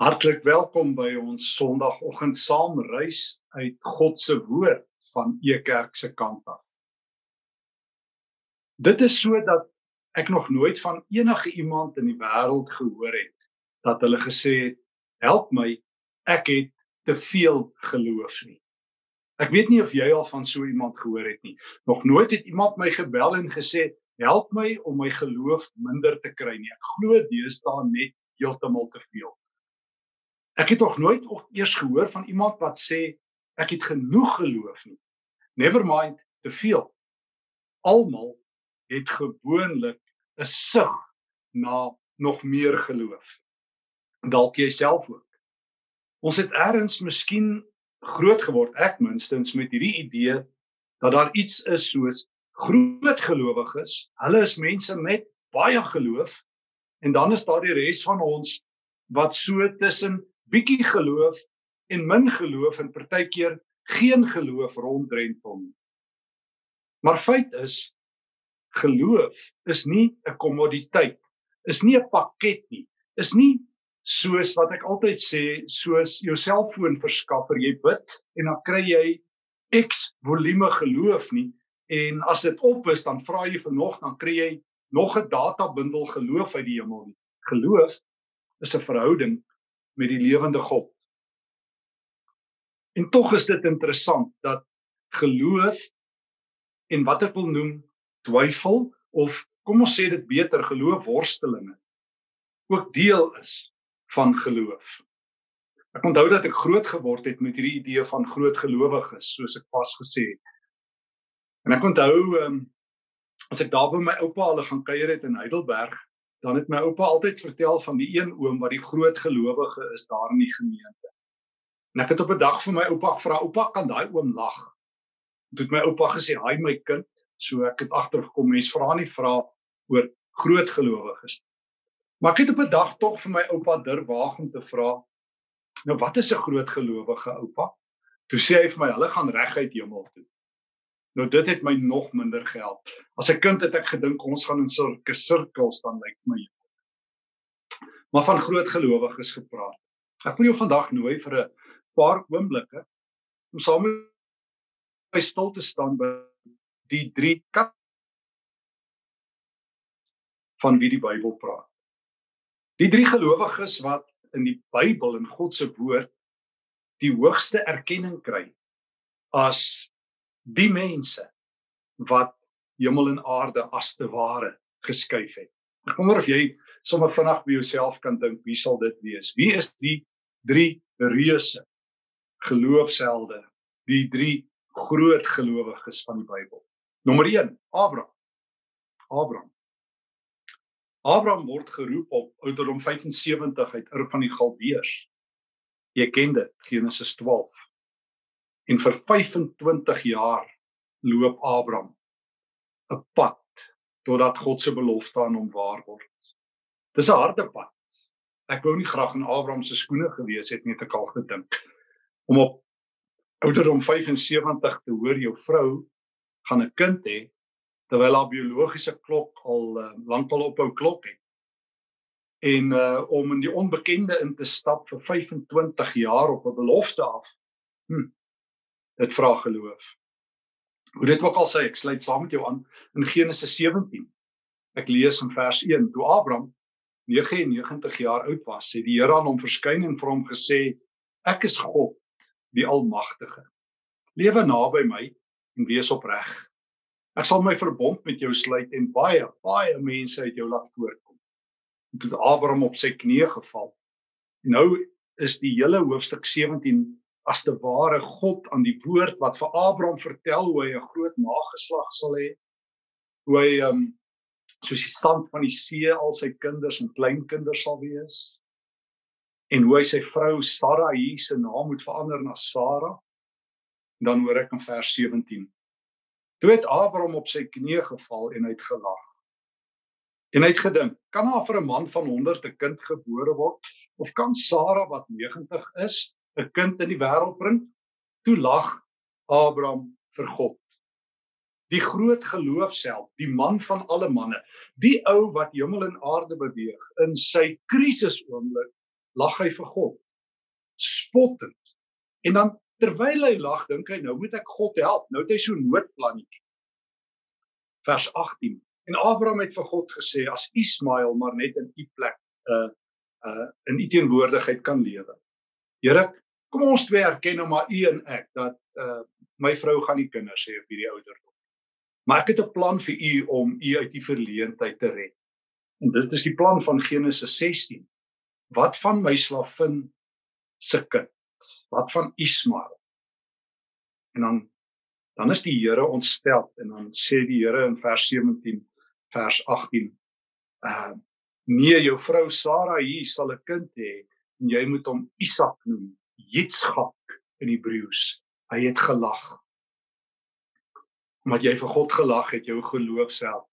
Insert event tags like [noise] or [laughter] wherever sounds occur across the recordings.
Hartlik welkom by ons Sondagoggend saamreis uit God se woord van Ekerk se kant af. Dit is sodat ek nog nooit van enige iemand in die wêreld gehoor het dat hulle gesê het help my ek het te veel geloof nie. Ek weet nie of jy al van so iemand gehoor het nie. Nog nooit het iemand my gebel en gesê help my om my geloof minder te kry nie. Ek glo deesdae net heeltemal te veel. Ek het nog nooit eers gehoor van iemand wat sê ek het genoeg geloof nie. Never mind te veel. Almal het gewoonlik 'n sug na nog meer geloof. Dalk jouself ook. Ons het eers miskien groot geword, ek minstens met hierdie idee dat daar iets is soos groot gelowiges. Hulle is mense met baie geloof en dan is daar die res van ons wat so tussen bietjie geloof en min geloof en partykeer geen geloof ronddrentel nie. Maar feit is geloof is nie 'n kommoditeit, is nie 'n pakket nie. Is nie soos wat ek altyd sê, soos jou selfoon verskaffer, jy bid en dan kry jy X volume geloof nie en as dit op is dan vra jy vir nog dan kry jy nog 'n databundel geloof uit die hemel nie. Geloof is 'n verhouding met die lewende God. En tog is dit interessant dat geloof en wat ek wil noem twyfel of kom ons sê dit beter geloof worstelinge ook deel is van geloof. Ek onthou dat ek groot geword het met hierdie idee van groot gelowiges soos ek pas gesê het. En ek onthou um, as ek daar by my oupa hulle gaan kuier het in Heidelberg dan het my oupa altyd vertel van die een oom wat die groot gelowige is daar in die gemeente. En ek het op 'n dag vir my oupa gevra, "Oupa, kan daai oom lag?" Toe het my oupa gesê, "Haai my kind." So ek het agtergekom, mense vra nie vra oor groot gelowiges. Maar ek het op 'n dag tog vir my oupa durf waag om te vra, "Nou wat is 'n groot gelowige, oupa?" Toe sê hy vir my, "Hulle gaan reguit hemel toe." Nou dit het my nog minder gehelp. As 'n kind het ek gedink ons gaan in sulke sirkels dan lyk vir my. Maar van groot gelowiges gepraat. Ek wil jou vandag nooi vir 'n paar oomblikke om saam met my stil te staan by die drie kat van wie die Bybel praat. Die drie gelowiges wat in die Bybel en God se woord die hoogste erkenning kry as die mense wat hemel en aarde as te ware geskuif het. Ek wonder of jy sommer vinnig by jouself kan dink, wie sal dit wees? Wie is die drie reuse geloofshelde, die drie groot gelowiges van die Bybel? Nommer 1, Abraham. Abraham. Abraham word geroep op ouderdom 75 uit Ur van die Galdeërs. Jy ken dit, Genesis 12. En vir 25 jaar loop Abraham 'n pad totdat God se belofte aan hom waar word. Dis 'n harde pad. Ek wou nie graag in Abraham se skoene gewees het nie, het ek al gedink. Om op ouderdom 75 te hoor jou vrou gaan 'n kind hê terwyl haar biologiese klok al uh, lankal ophou klok het. En uh om in die onbekende in te stap vir 25 jaar op 'n belofte af. Hm, dit vra geloof. Hoe dit ook al sê, ek sluit saam met jou aan in Genesis 17. Ek lees in vers 1: Toe Abraham 99 jaar oud was, het die Here aan hom verskyn en vir hom gesê: Ek is God, die Almagtige. Lewe naby my en wees opreg. Ek sal my verbond met jou sluit en baie, baie mense uit jou laat voortkom. En toe Abraham op sy knieë geval. Nou is die hele hoofstuk 17 as te ware God aan die woord wat vir Abraham vertel hoe hy 'n groot nageslag sal hê. Hoe hy ehm um, soos die sand van die see al sy kinders en kleinkinders sal wees. En hoe hy sy vrou Sara hier se naam moet verander na Sara. En dan hoor ek in vers 17. Toe het Abraham op sy knieë geval en hy het gelag. En hy het gedink, kan daar vir 'n man van 100 'n kind gebore word of kan Sara wat 90 is 'n kind in die wêreld bring, toe lag Abraham vir God. die groot geloofsheld, die man van alle manne, die ou wat hemel en aarde beweeg in sy krisisoomblik lag hy vir God spottend. En dan terwyl hy lag dink hy nou moet ek God help nou het hy so 'n noodplannetjie vers 18 en Abraham het vir God gesê as Ismael maar net in u plek uh, uh in u teenwoordigheid kan lewe Here kom ons twee erken nou maar u en ek dat uh my vrou gaan nie kinders hê op hierdie ouderdom Maar ek het 'n plan vir u om u uit die verleentheid te red. En dit is die plan van Genesis 16. Wat van my slavin se kind? Wat van Ismael? En dan dan is die Here ontstel en dan sê die Here in vers 17 vers 18 uh nee jou vrou Sara hier sal 'n kind hê en jy moet hom Isak noem Yitzchak in Hebreëus hy het gelag omdat jy vir God gelag het, jou geloof self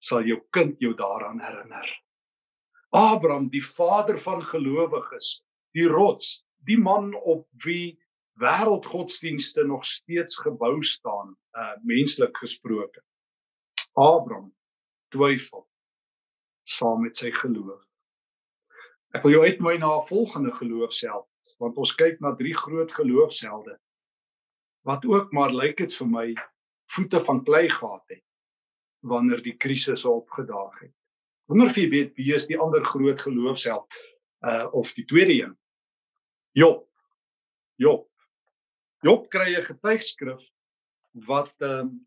sal jou kind jou daaraan herinner. Abraham, die vader van gelowiges, die rots, die man op wie wêreldgodsdienste nog steeds gebou staan, uh menslik gesproke. Abraham twyfel saam met sy geloof. Ek wil jou uitnooi na 'n volgende geloofsheld, want ons kyk na drie groot geloofshelde wat ook maar lyk dit vir my voete van klei gehad het wanneer die krisis opgedaag het. Wonder of jy weet wie is die ander groot geloofsheld uh of die tweede een? Job. Job. Job kry 'n getuigskrif wat ehm um,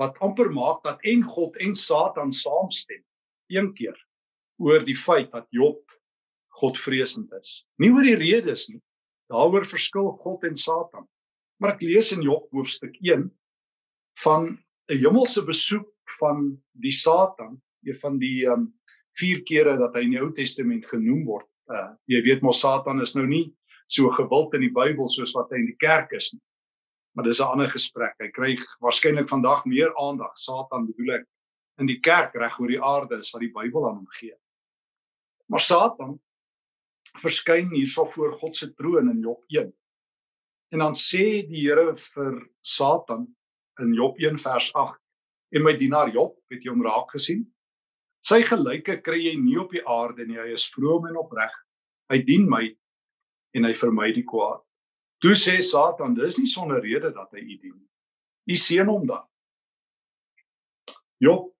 wat amper maak dat en God en Satan saamstem een keer oor die feit dat Job Godvreesend is. Nie oor die redes nie. Daaroor verskil God en Satan. Maar ek lees in Job hoofstuk van 'n hemelse besoek van die Satan, een van die ehm um, vier kere dat hy in die Ou Testament genoem word. Uh jy weet mos Satan is nou nie so gewild in die Bybel soos wat hy in die kerk is nie. Maar dis 'n ander gesprek. Hy kry waarskynlik vandag meer aandag. Satan bedoel ek in die kerk reg oor die aarde is wat die Bybel aan hom gee. Maar Satan verskyn hierso voor God se troon in Job 1. En dan sê die Here vir Satan in Job 1 vers 8 en my dienaar Job het jy hom raak gesien? Sy gelyke kry jy nie op die aarde nie. Hy is vroom en opreg. Hy dien my en hy vermy die kwaad. Toe sê satan dis nie sonder rede dat hy u dien u seën hom dan. Job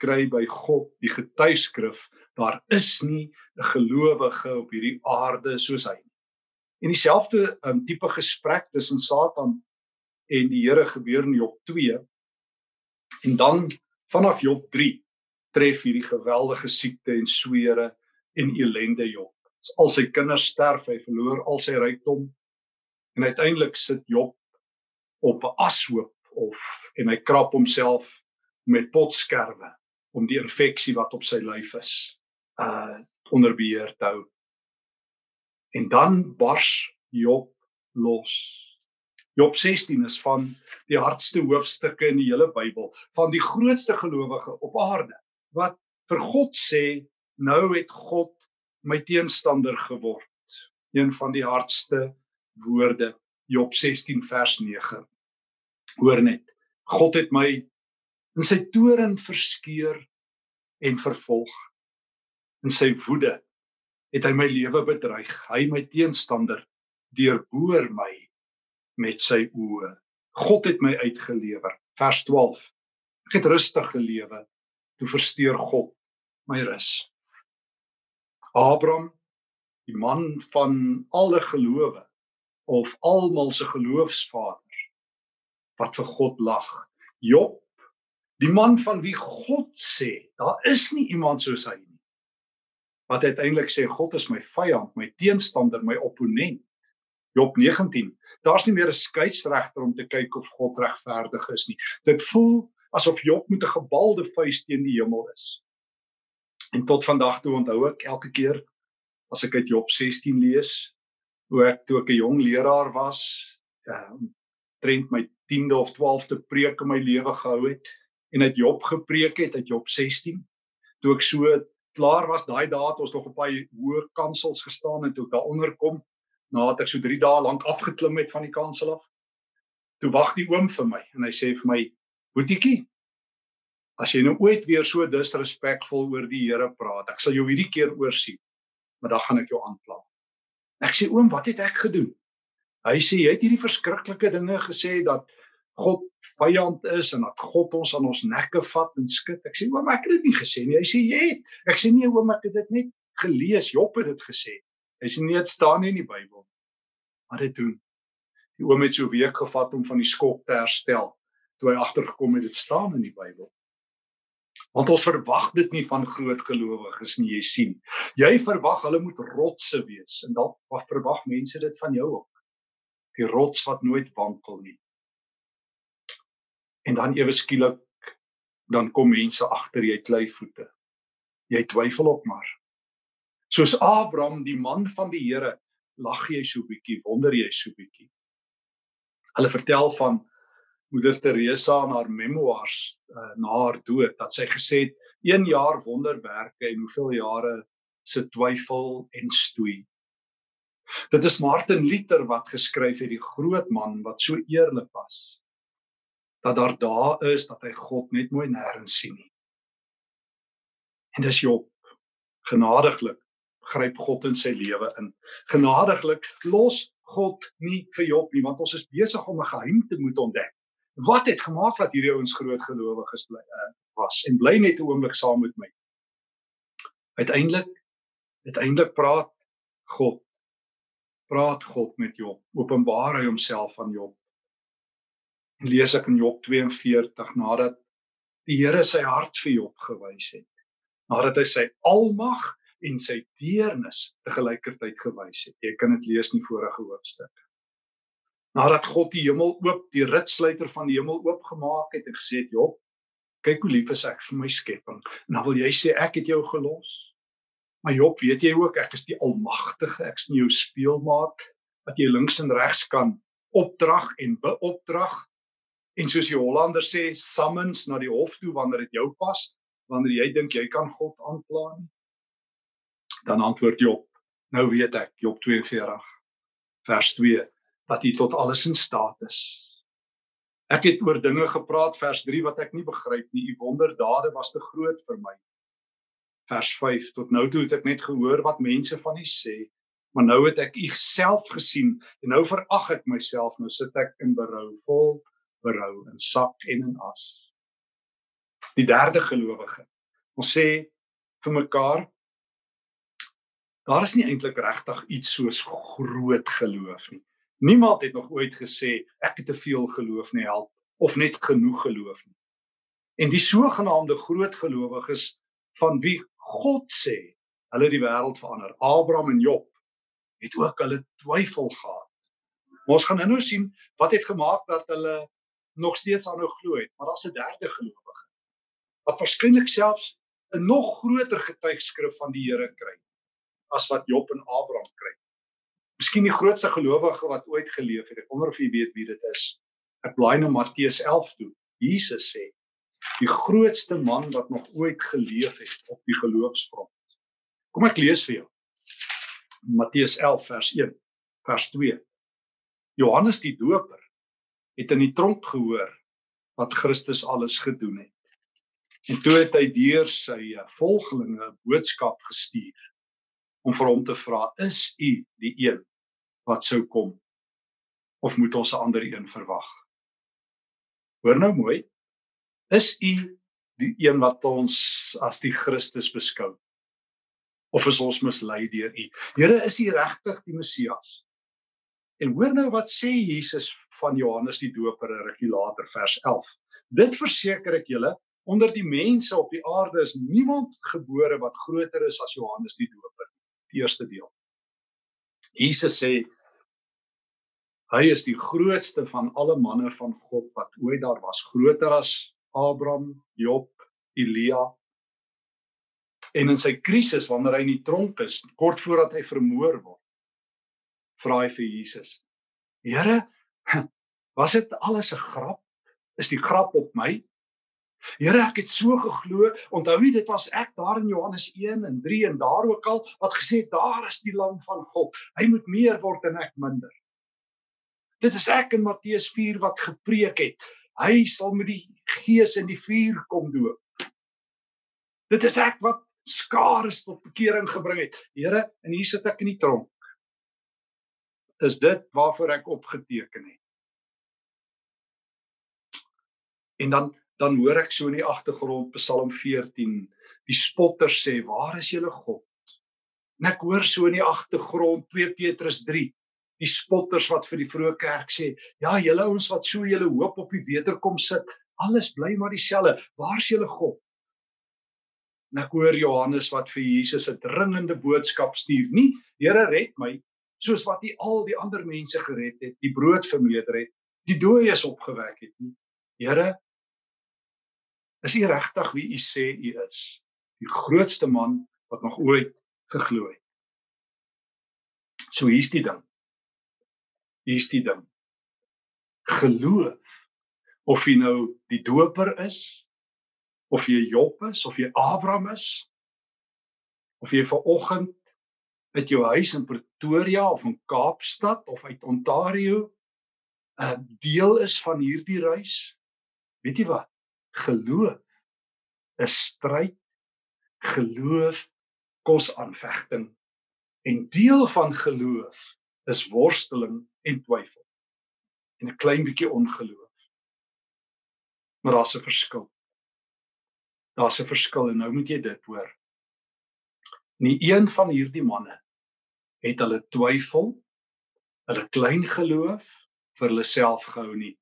kry by God die getuieskrif daar is nie 'n gelowige op hierdie aarde soos hy nie en dieselfde um, tipe gesprek tussen Satan en die Here gebeur in Job 2. En dan vanaf Job 3 tref hierdie geweldige siekte en swere en elende Job. Al sy kinders sterf, hy verloor al sy rykdom en uiteindelik sit Job op 'n ashoop of en hy krap homself met potskerwe om die infeksie wat op sy lyf is uh onder beheer te hou. En dan bars Job los. Job 16 is van die hardste hoofstukke in die hele Bybel, van die grootste gelowige op aarde wat vir God sê, nou het God my teenstander geword. Een van die hardste woorde, Job 16 vers 9. Hoor net, God het my in sy toorn verskeur en vervolg. In sy woede het hy my lewe bedreig. Hy my teenstander deurboor my met sy oë. God het my uitgelewer. Vers 12. Ek het rustig gelewe. Toe versteur God my rus. Abraham, die man van alle gelowe of almal se geloofsvader wat vir God lag. Job, die man van wie God sê, daar is nie iemand soos hy nie. Wat uiteindelik sê God is my vyand, my teenstander, my opponent. Job 19 daar's nie meer 'n skeieregter om te kyk of God regverdig is nie. Dit voel asof Job met 'n gebalde vuis teen die hemel is. En tot vandag toe onthou ek elke keer as ek uit Job 16 lees, hoe ek toe ek 'n jong leraar was, ehm uh, trend my 10de of 12de preek in my lewe gehou het en uit Job gepreek het uit Job 16. Toe ek so klaar was daai dae het ons nog op baie hoë kansels gestaan en toe ek daaronder kom nadat ek so 3 dae lank afgeklim het van die kansel af. Toe wag die oom vir my en hy sê vir my Boetiekie, as jy nou ooit weer so disrespekvol oor die Here praat, ek sal jou hierdie keer oorsien, maar dan gaan ek jou aankla. Ek sê oom, wat het ek gedoen? Hy sê jy het hierdie verskriklike dinge gesê dat God vyand is en dat God ons aan ons nekke vat en skud. Ek sê oom, ek het dit nie gesê nie. Hy sê jy het. Ek sê nee oom, ek het dit net gelees. Job het dit gesê. Hy sê nee, dit staan nie in die Bybel. Maar dit doen. Die oom het so 'n week gevat om van die skok te herstel toe hy agtergekom het dit staan in die Bybel. Want ons verwag dit nie van groot gelowiges nie, jy sien. Jy verwag hulle moet rotse wees en dalk verwag mense dit van jou ook. Die rots wat nooit wankel nie. En dan ewe skielik dan kom mense agter jy klei voete. Jy twyfel ook maar. Soos Abraham, die man van die Here, lag jy so bietjie, wonder jy so bietjie. Hulle vertel van moeder Teresa in haar memoirs uh, na haar dood dat sy gesê het 1 jaar wonderwerke en hoeveel jare se twyfel en stoei. Dit is Martin Luther wat geskryf het die groot man wat so eerlik was dat daar dae is dat hy God net mooi nêrens sien nie. En dis Job genadiglik gryp God in sy lewe in. Genadiglik los God nie vir Job nie want ons is besig om 'n geheim te moet ontdek wat het gemaak dat hierdie ouens groot gelowiges bly uh, was en bly net 'n oomblik saam met my. Uiteindelik uiteindelik praat God praat God met Job. Openbaar hy homself aan Job. Lees ek in Job 42 nadat die Here sy hart vir Job gewys het. Nadat hy sy almag en sy deernis te gelykertyd gewys het. Jy kan dit lees in die vorige hoofstuk nadat God die hemel oop, die ritsluiter van die hemel oopgemaak het en gesê het, "Job, kyk hoe lief is ek vir my skepping." En dan wil jy sê ek het jou gelos. Maar Job, weet jy ook ek is die almagtige, ek is nie jou speelmaat wat jy links en regs kan opdrag en beopdrag en soos die Hollander sê, summons na die hof toe wanneer dit jou pas, wanneer jy dink jy kan God aankla nie. Dan antwoord Job, nou weet ek, Job 42 vers 2 dat hy tot alles in staat is. Ek het oor dinge gepraat vers 3 wat ek nie begryp nie. U wonderdade was te groot vir my. Vers 5 tot nou toe het ek net gehoor wat mense van u sê, maar nou het ek u self gesien en nou verag ek myself. Nou sit ek in berou, vol berou in sak en in as. Die derde gelowige. Ons sê vir mekaar daar is nie eintlik regtig iets soos groot geloof nie. Niemand het nog ooit gesê ek het te veel geloof nie help of net genoeg geloof nie. En die sogenaamde groot gelowiges van wie God sê hulle die wêreld verander, Abraham en Job, het ook hulle twyfel gehad. Maar ons gaan nou sien wat het gemaak dat hulle nog steeds aanhou glo het, maar daar's 'n derde gelowige wat waarskynlik selfs 'n nog groter getuigskrif van die Here kry as wat Job en Abraham kry. Miskien die grootste gelowige wat ooit geleef het. Ek wonder of jy weet wie dit is. Ek blaai na Matteus 11 toe. Jesus sê die grootste man wat nog ooit geleef het op die geloofsfront. Kom ek lees vir jou. Matteus 11 vers 1 vers 2. Johannes die Doper het in die tronk gehoor wat Christus alles gedoen het. En toe het hy deur sy volgelinge boodskap gestuur om vir hom te vra: "Is u die een wat sou kom of moet ons 'n ander een verwag? Hoor nou mooi. Is u die een wat ons as die Christus beskou? Of is ons mislei deur u? Here, is u regtig die Messias? En hoor nou wat sê Jesus van Johannes die Doper in rukkie later vers 11. Dit verseker ek julle, onder die mense op die aarde is niemand gebore wat groter is as Johannes die Doper. Die eerste deel. Jesus sê Hy is die grootste van alle manne van God wat ooit daar was, groter as Abraham, Job, Elia. En in sy krisis wanneer hy in die tronk is, kort voordat hy vermoor word, vra hy vir Jesus: "Here, [laughs] was dit alles 'n grap? Is die grap op my?" Here, ek het so geglo. Onthou jy dit was ek daar in Johannes 1 en 3 en daar ook al wat gesê het daar is die lam van God. Hy moet meer word en ek minder. Dit is ek in Matteus 4 wat gepreek het. Hy sal met die gees en die vuur kom doop. Dit is ek wat skare tot bekering gebring het. Here, en hier sit ek in die tronk. Is dit waarvoor ek opgeteken het? En dan dan hoor ek so in die agtergrond Psalm 14, die spotter sê, "Waar is julle God?" En ek hoor so in die agtergrond 2 Petrus 3, die spotters wat vir die vroeë kerk sê, "Ja, julle ouens wat so julle hoop op die wederkom sit, alles bly maar dieselfde. Waar is julle God?" Ek hoor Johannes wat vir Jesus 'n dringende boodskap stuur. Nie, Here red my, soos wat hy al die ander mense gered het, die brood vermeerder het, die dooies opgewek het nie. Here, Is u regtig wie u sê u is? Die grootste man wat nog ooit geglo het. So hier's die ding. Hier's die ding. Geloof of jy nou die doper is of jy Job is of jy Abraham is of jy ver oggend uit jou huis in Pretoria of in Kaapstad of uit Ontario 'n deel is van hierdie reis. Weet jy wat? geloof is stryd geloof kos aanvegting en deel van geloof is worsteling en twyfel en 'n klein bietjie ongeloof maar daar's 'n verskil daar's 'n verskil en nou moet jy dit hoor nie een van hierdie manne het hulle twyfel hulle klein geloof vir hulle self gehou nie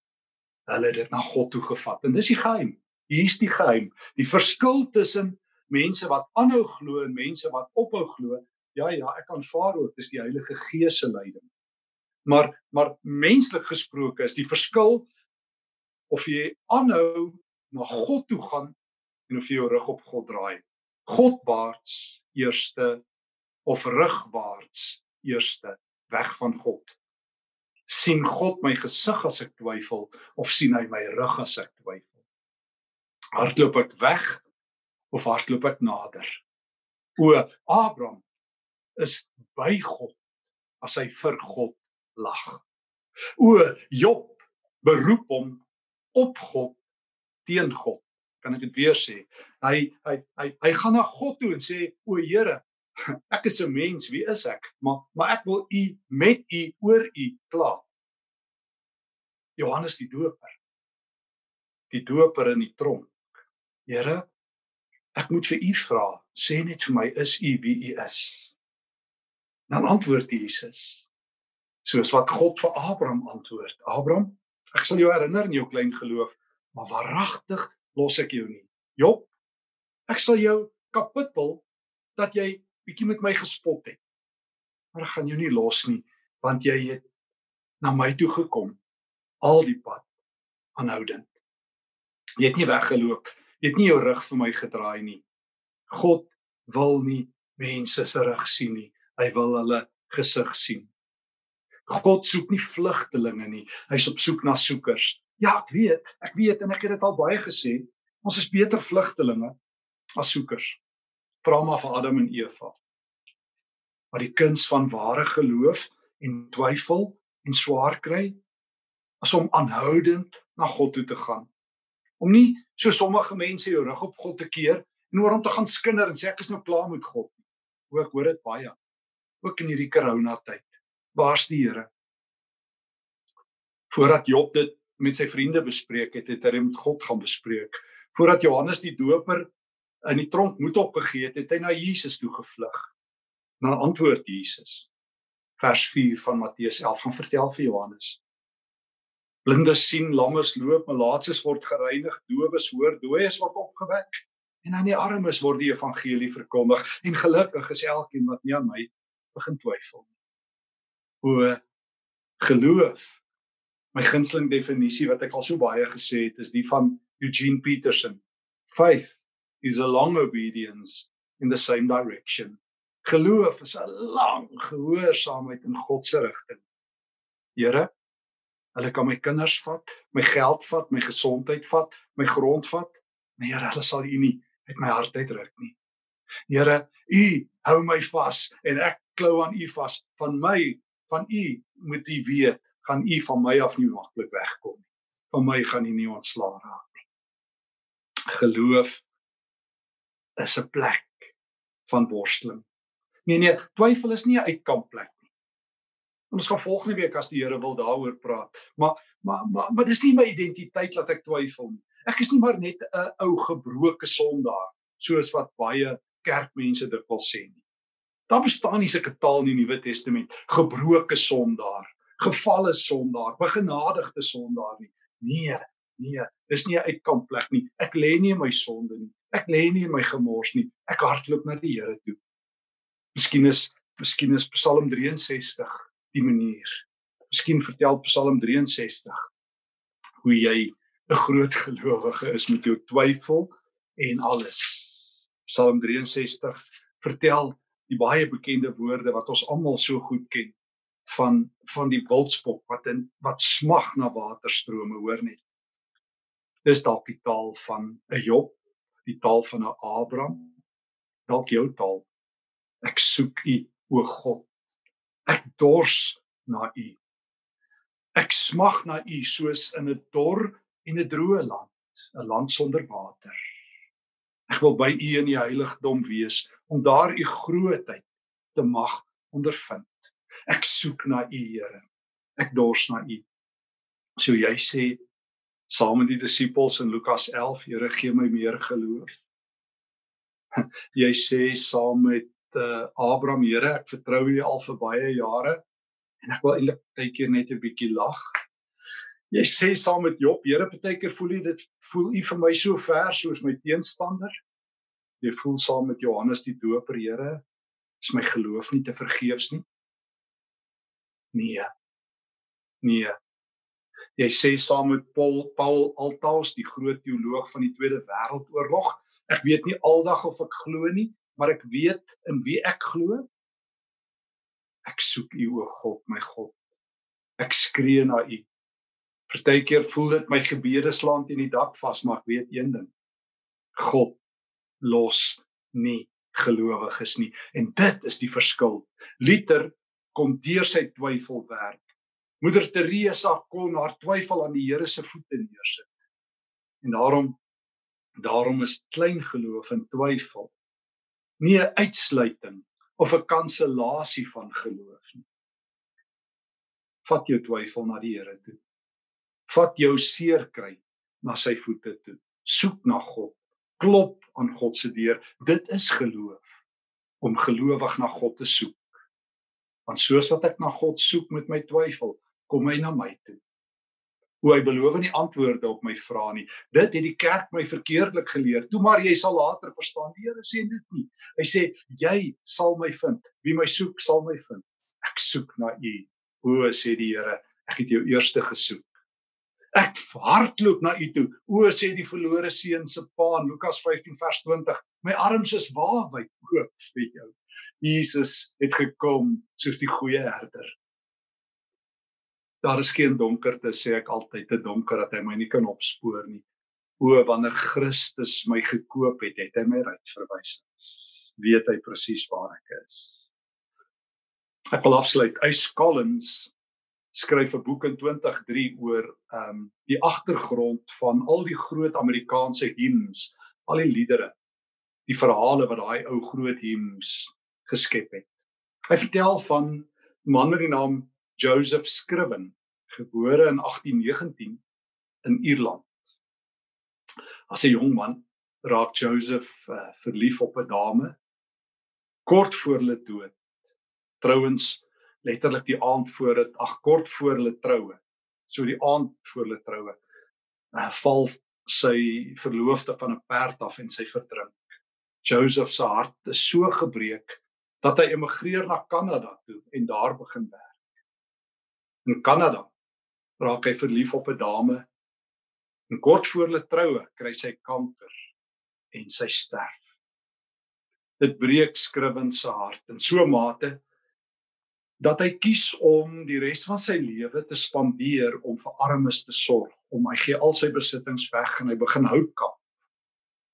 hulle het dit na God toe gevat. En dis die geheim. Hier's die geheim. Die verskil tussen mense wat aanhou glo en mense wat ophou glo. Ja ja, ek aanvaar ook dis die Heilige Gees se leiding. Maar maar menslik gesproke is die verskil of jy aanhou na God toe gaan en of jy jou rug op God draai. Godwaarts eerste of rugwaarts eerste weg van God sien God my gesig as ek twyfel of sien hy my rug as ek twyfel? Hardloop ek weg of hardloop ek nader? O Abraham is by God as hy vir God lag. O Job beroep hom op God teen God. Kan ek dit weer sê? Hy hy hy hy gaan na God toe en sê o Here, [laughs] ek is 'n mens, wie is ek? Maar maar ek wil u met u oor u kla. Johannes die Doper. Die Doper in die tronk. Here, ek moet vir u vra, sê net vir my, is u wie u is? Dan antwoord Jesus soos wat God vir Abraham antwoord. Abraham, ek sal jou herinner in jou klein geloof, maar waaragtig los ek jou nie. Job, ek sal jou kapittel dat jy bietjie met my gespot het. Maar ek gaan jou nie los nie want jy het na my toe gekom al die pad aanhoudend. Jy het nie weggeloop. Jy het nie jou rug vir my gedraai nie. God wil nie mense se rug sien nie. Hy wil hulle gesig sien. God soek nie vlugtelinge nie. Hy's op soek na soekers. Ja, ek weet, ek weet en ek het dit al baie gesê. Ons is beter vlugtelinge as soekers vra maar vir Adam en Eva. Maar die kuns van ware geloof en twyfel en swaar kry is om aanhoudend na God toe te gaan. Om nie so sommige mense jou rug op God te keer en oor hom te gaan skinder en sê ek is nou klaar met God nie. Hoe ek hoor dit baie. Ook in hierdie corona tyd. Waar's die Here? Voordat Job dit met sy vriende bespreek het, het hy met God gaan bespreek. Voordat Johannes die Doper in die tronk moed opgegee het, het hy na Jesus toe gevlug. Na antwoord Jesus. Vers 4 van Matteus 11 gaan vertel vir Johannes. Blindes sien, lammes loop, malaatses word gereinig, dowes hoor, dooies word opgewek en aan die armes word die evangelie verkondig en gelukkig is elkeen wat nie aan my begin twyfel nie. O geloof. My gunsteling definisie wat ek al so baie gesê het is die van Eugene Peterson. Faith is a long obedience in the same direction. Geloof is 'n lang gehoorsaamheid in God se rigting. Here, hulle kan my kinders vat, my geld vat, my gesondheid vat, my grond vat, maar Here, hulle sal U nie uit my hart uitruk nie. Here, U hou my vas en ek klou aan U vas. Van my, van U moet U weet, gaan U van my af nie maklik wegkom nie. van my gaan jy nie ontslaa raak nie. Geloof is 'n plek van worsteling. Nee nee, twyfel is nie 'n uitkampplek nie. Ons gaan volgende week as die Here wil daaroor praat. Maar maar maar maar dis nie my identiteit dat ek twyfel nie. Ek is nie maar net 'n ou gebroke sondaar soos wat baie kerkmense dit wil sê nie. Daar bestaan nie sulke taal in die Nuwe Testament gebroke sondaar, gefalle sondaar, begenadigde sondaar nie. Nee, nee, dis nie 'n uitkampplek nie. Ek lê nie in my sonde nie. Ek lê nie in my gemors nie. Ek hardloop na die Here toe. Miskien is miskien is Psalm 63 die manier. Miskien vertel Psalm 63 hoe jy 'n groot gelowige is met jou twyfel en alles. Psalm 63 vertel die baie bekende woorde wat ons almal so goed ken van van die wildspok wat in wat smag na waterstrome hoor net. Dis dalk die taal van 'n Job, die taal van 'n Abraham, dalk jou taal. Ek soek U, o God. Ek dors na U. Ek smag na U soos in 'n dor en 'n droë land, 'n land sonder water. Ek wil by U in die heiligdom wees om daar U grootheid te mag ondervind. Ek soek na U, Here. Ek dors na U. So jy sê saam met die disippels in Lukas 11, Here gee my meer geloof. [laughs] Jy sê saam met uh, Abraham, Here, ek vertrou U al vir baie jare en ek wil eintlik baie keer net 'n bietjie lag. Jy sê saam met Job, Here, baie keer voel U dit voel U vir my so ver soos my teenstander. Jy voel saam met Johannes die Doper, Here, is my geloof nie te vergeefs nie. Nee. Nee. Jy sê saam met Paul Paul Altaus, die groot teoloog van die Tweede Wêreldoorlog, ek weet nie aldag of ek glo nie, maar ek weet in wie ek glo. Ek soek U o God, my God. Ek skree na U. Partykeer voel dit my gebede slaan teen die dak vas, maar ek weet een ding. God los nie gelowiges nie en dit is die verskil. Luther kon deur sy twyfel werk. Moeder Teresa kon haar twyfel aan die Here se voete neersit. En daarom daarom is klein geloof en twyfel nie 'n uitsluiting of 'n kansellasie van geloof nie. Vat jou twyfel na die Here toe. Vat jou seer kry na sy voete toe. Soek na God. Klop aan God se deur. Dit is geloof om gelowig na God te soek. Want soos wat ek na God soek met my twyfel, kom hy na my toe. Hoe hy beloof nie antwoorde op my vrae nie. Dit het die kerk my verkeerdelik geleer. Toe maar jy sal later verstaan. Die Here sê dit nie. Hy sê jy sal my vind. Wie my soek, sal my vind. Ek soek na U. O sê die Here, ek het jou eerste gesoek. Ek hardloop na U toe. O sê die verlore seun se pa in Lukas 15 vers 20. My arms is waawyd oop vir jou. Jesus het gekom soos die goeie herder. Daar is geen donkerte sê ek altyd te donker dat hy my nie kan opspoor nie. O wanneer Christus my gekoop het, het hy my reg verwys. Weet hy presies waar ek is. Ek wil afsluit. Ys Collins skryf 'n boek in 2003 oor ehm um, die agtergrond van al die groot Amerikaanse hymns, al die liedere, die verhale wat daai ou groot hymns geskep het. Hy vertel van 'n man met die naam Joseph Scriven, gebore in 1819 in Ierland. As 'n jong man raak Joseph uh, verlief op 'n dame kort voor hulle dood. Trouwens letterlik die aand voor dit, ag kort voor hulle troue. So die aand voor hulle troue. Uh, val sy verloofde van 'n perd af en sy verdrink. Joseph se hart is so gebreek dat hy emigreer na Kanada toe en daar begin werk. In Kanada raak hy verlief op 'n dame. En kort voor hulle troue kry sy kanker en sy sterf. Dit breek skriwend se hart in so 'n mate dat hy kies om die res van sy lewe te spandeer om vir armes te sorg, om hy gee al sy besittings weg en hy begin houtkamp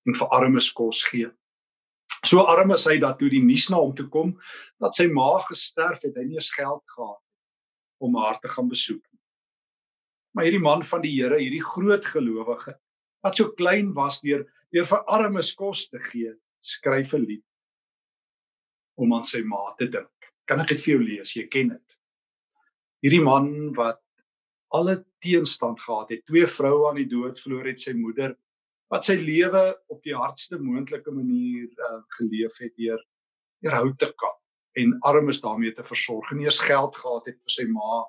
en vir armes kos gee. So arm is hy dat toe die nuus na hom toe kom dat sy ma gesterf het, hy nie eens geld gehad om haar te gaan besoek nie. Maar hierdie man van die Here, hierdie groot gelowige wat so klein was deur deur vir armes kos te gee, skryf 'n lied om aan sy ma te dink. Kan ek dit vir jou lees? Jy ken dit. Hierdie man wat alle teenstand gehad het, twee vroue aan die dood verloor het, sy moeder wat sy lewe op die hardste moontlike manier uh, geleef het deur deur hout te kap en armes daarmee te versorg en eers geld gehad het vir sy ma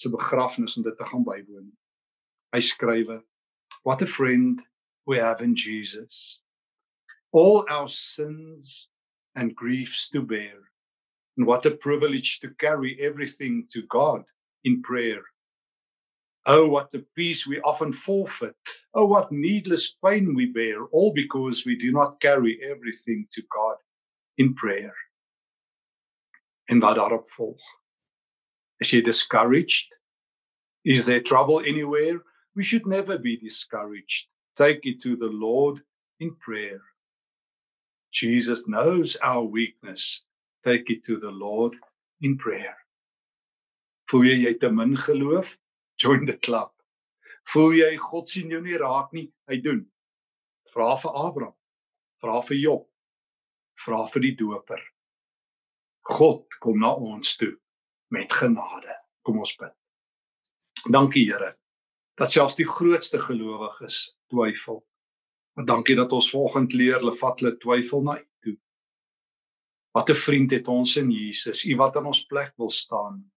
se begrafnis om dit te gaan bywoon. Hy skrywe: What a friend we have in Jesus. All our sins and griefs to bear. And what a privilege to carry everything to God in prayer. Oh, what a peace we often forfeit. Oh, what needless pain we bear, all because we do not carry everything to God in prayer. En wat daarop volg. Is jy discouraged? Is there trouble anywhere? We should never be discouraged. Take it to the Lord in prayer. Jesus knows our weakness. Take it to the Lord in prayer. Voel jy jy te min geloof? Join the club. Voel jy God sien jou nie raak nie? Hy doen. Vra vir Abraham. Vra vir Job. Vra vir die doper. God kom na ons toe met genade. Kom ons bid. Dankie Here dat selfs die grootste gelowiges twyfel. Maar dankie dat ons volgende leer hulle vat hulle twyfel na U toe. Wat 'n vriend het ons in Jesus, U wat aan ons plek wil staan.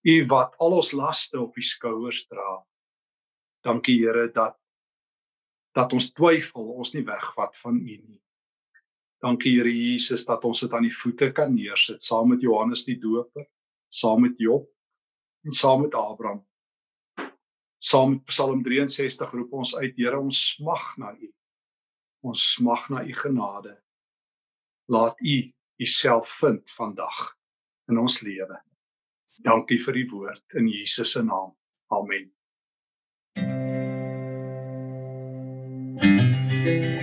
U wat al ons laste op U skouers dra. Dankie Here dat dat ons twyfel ons nie wegvat van U nie. Dankie Here Jesus dat ons dit aan die voete kan neersit saam met Johannes die Doper, saam met Job en saam met Abraham. Saam met Psalm 63 roep ons uit Here ons smag na U. Ons smag na u genade. Laat u uself vind vandag in ons lewe. Dankie vir die woord in Jesus se naam. Amen. Thank you.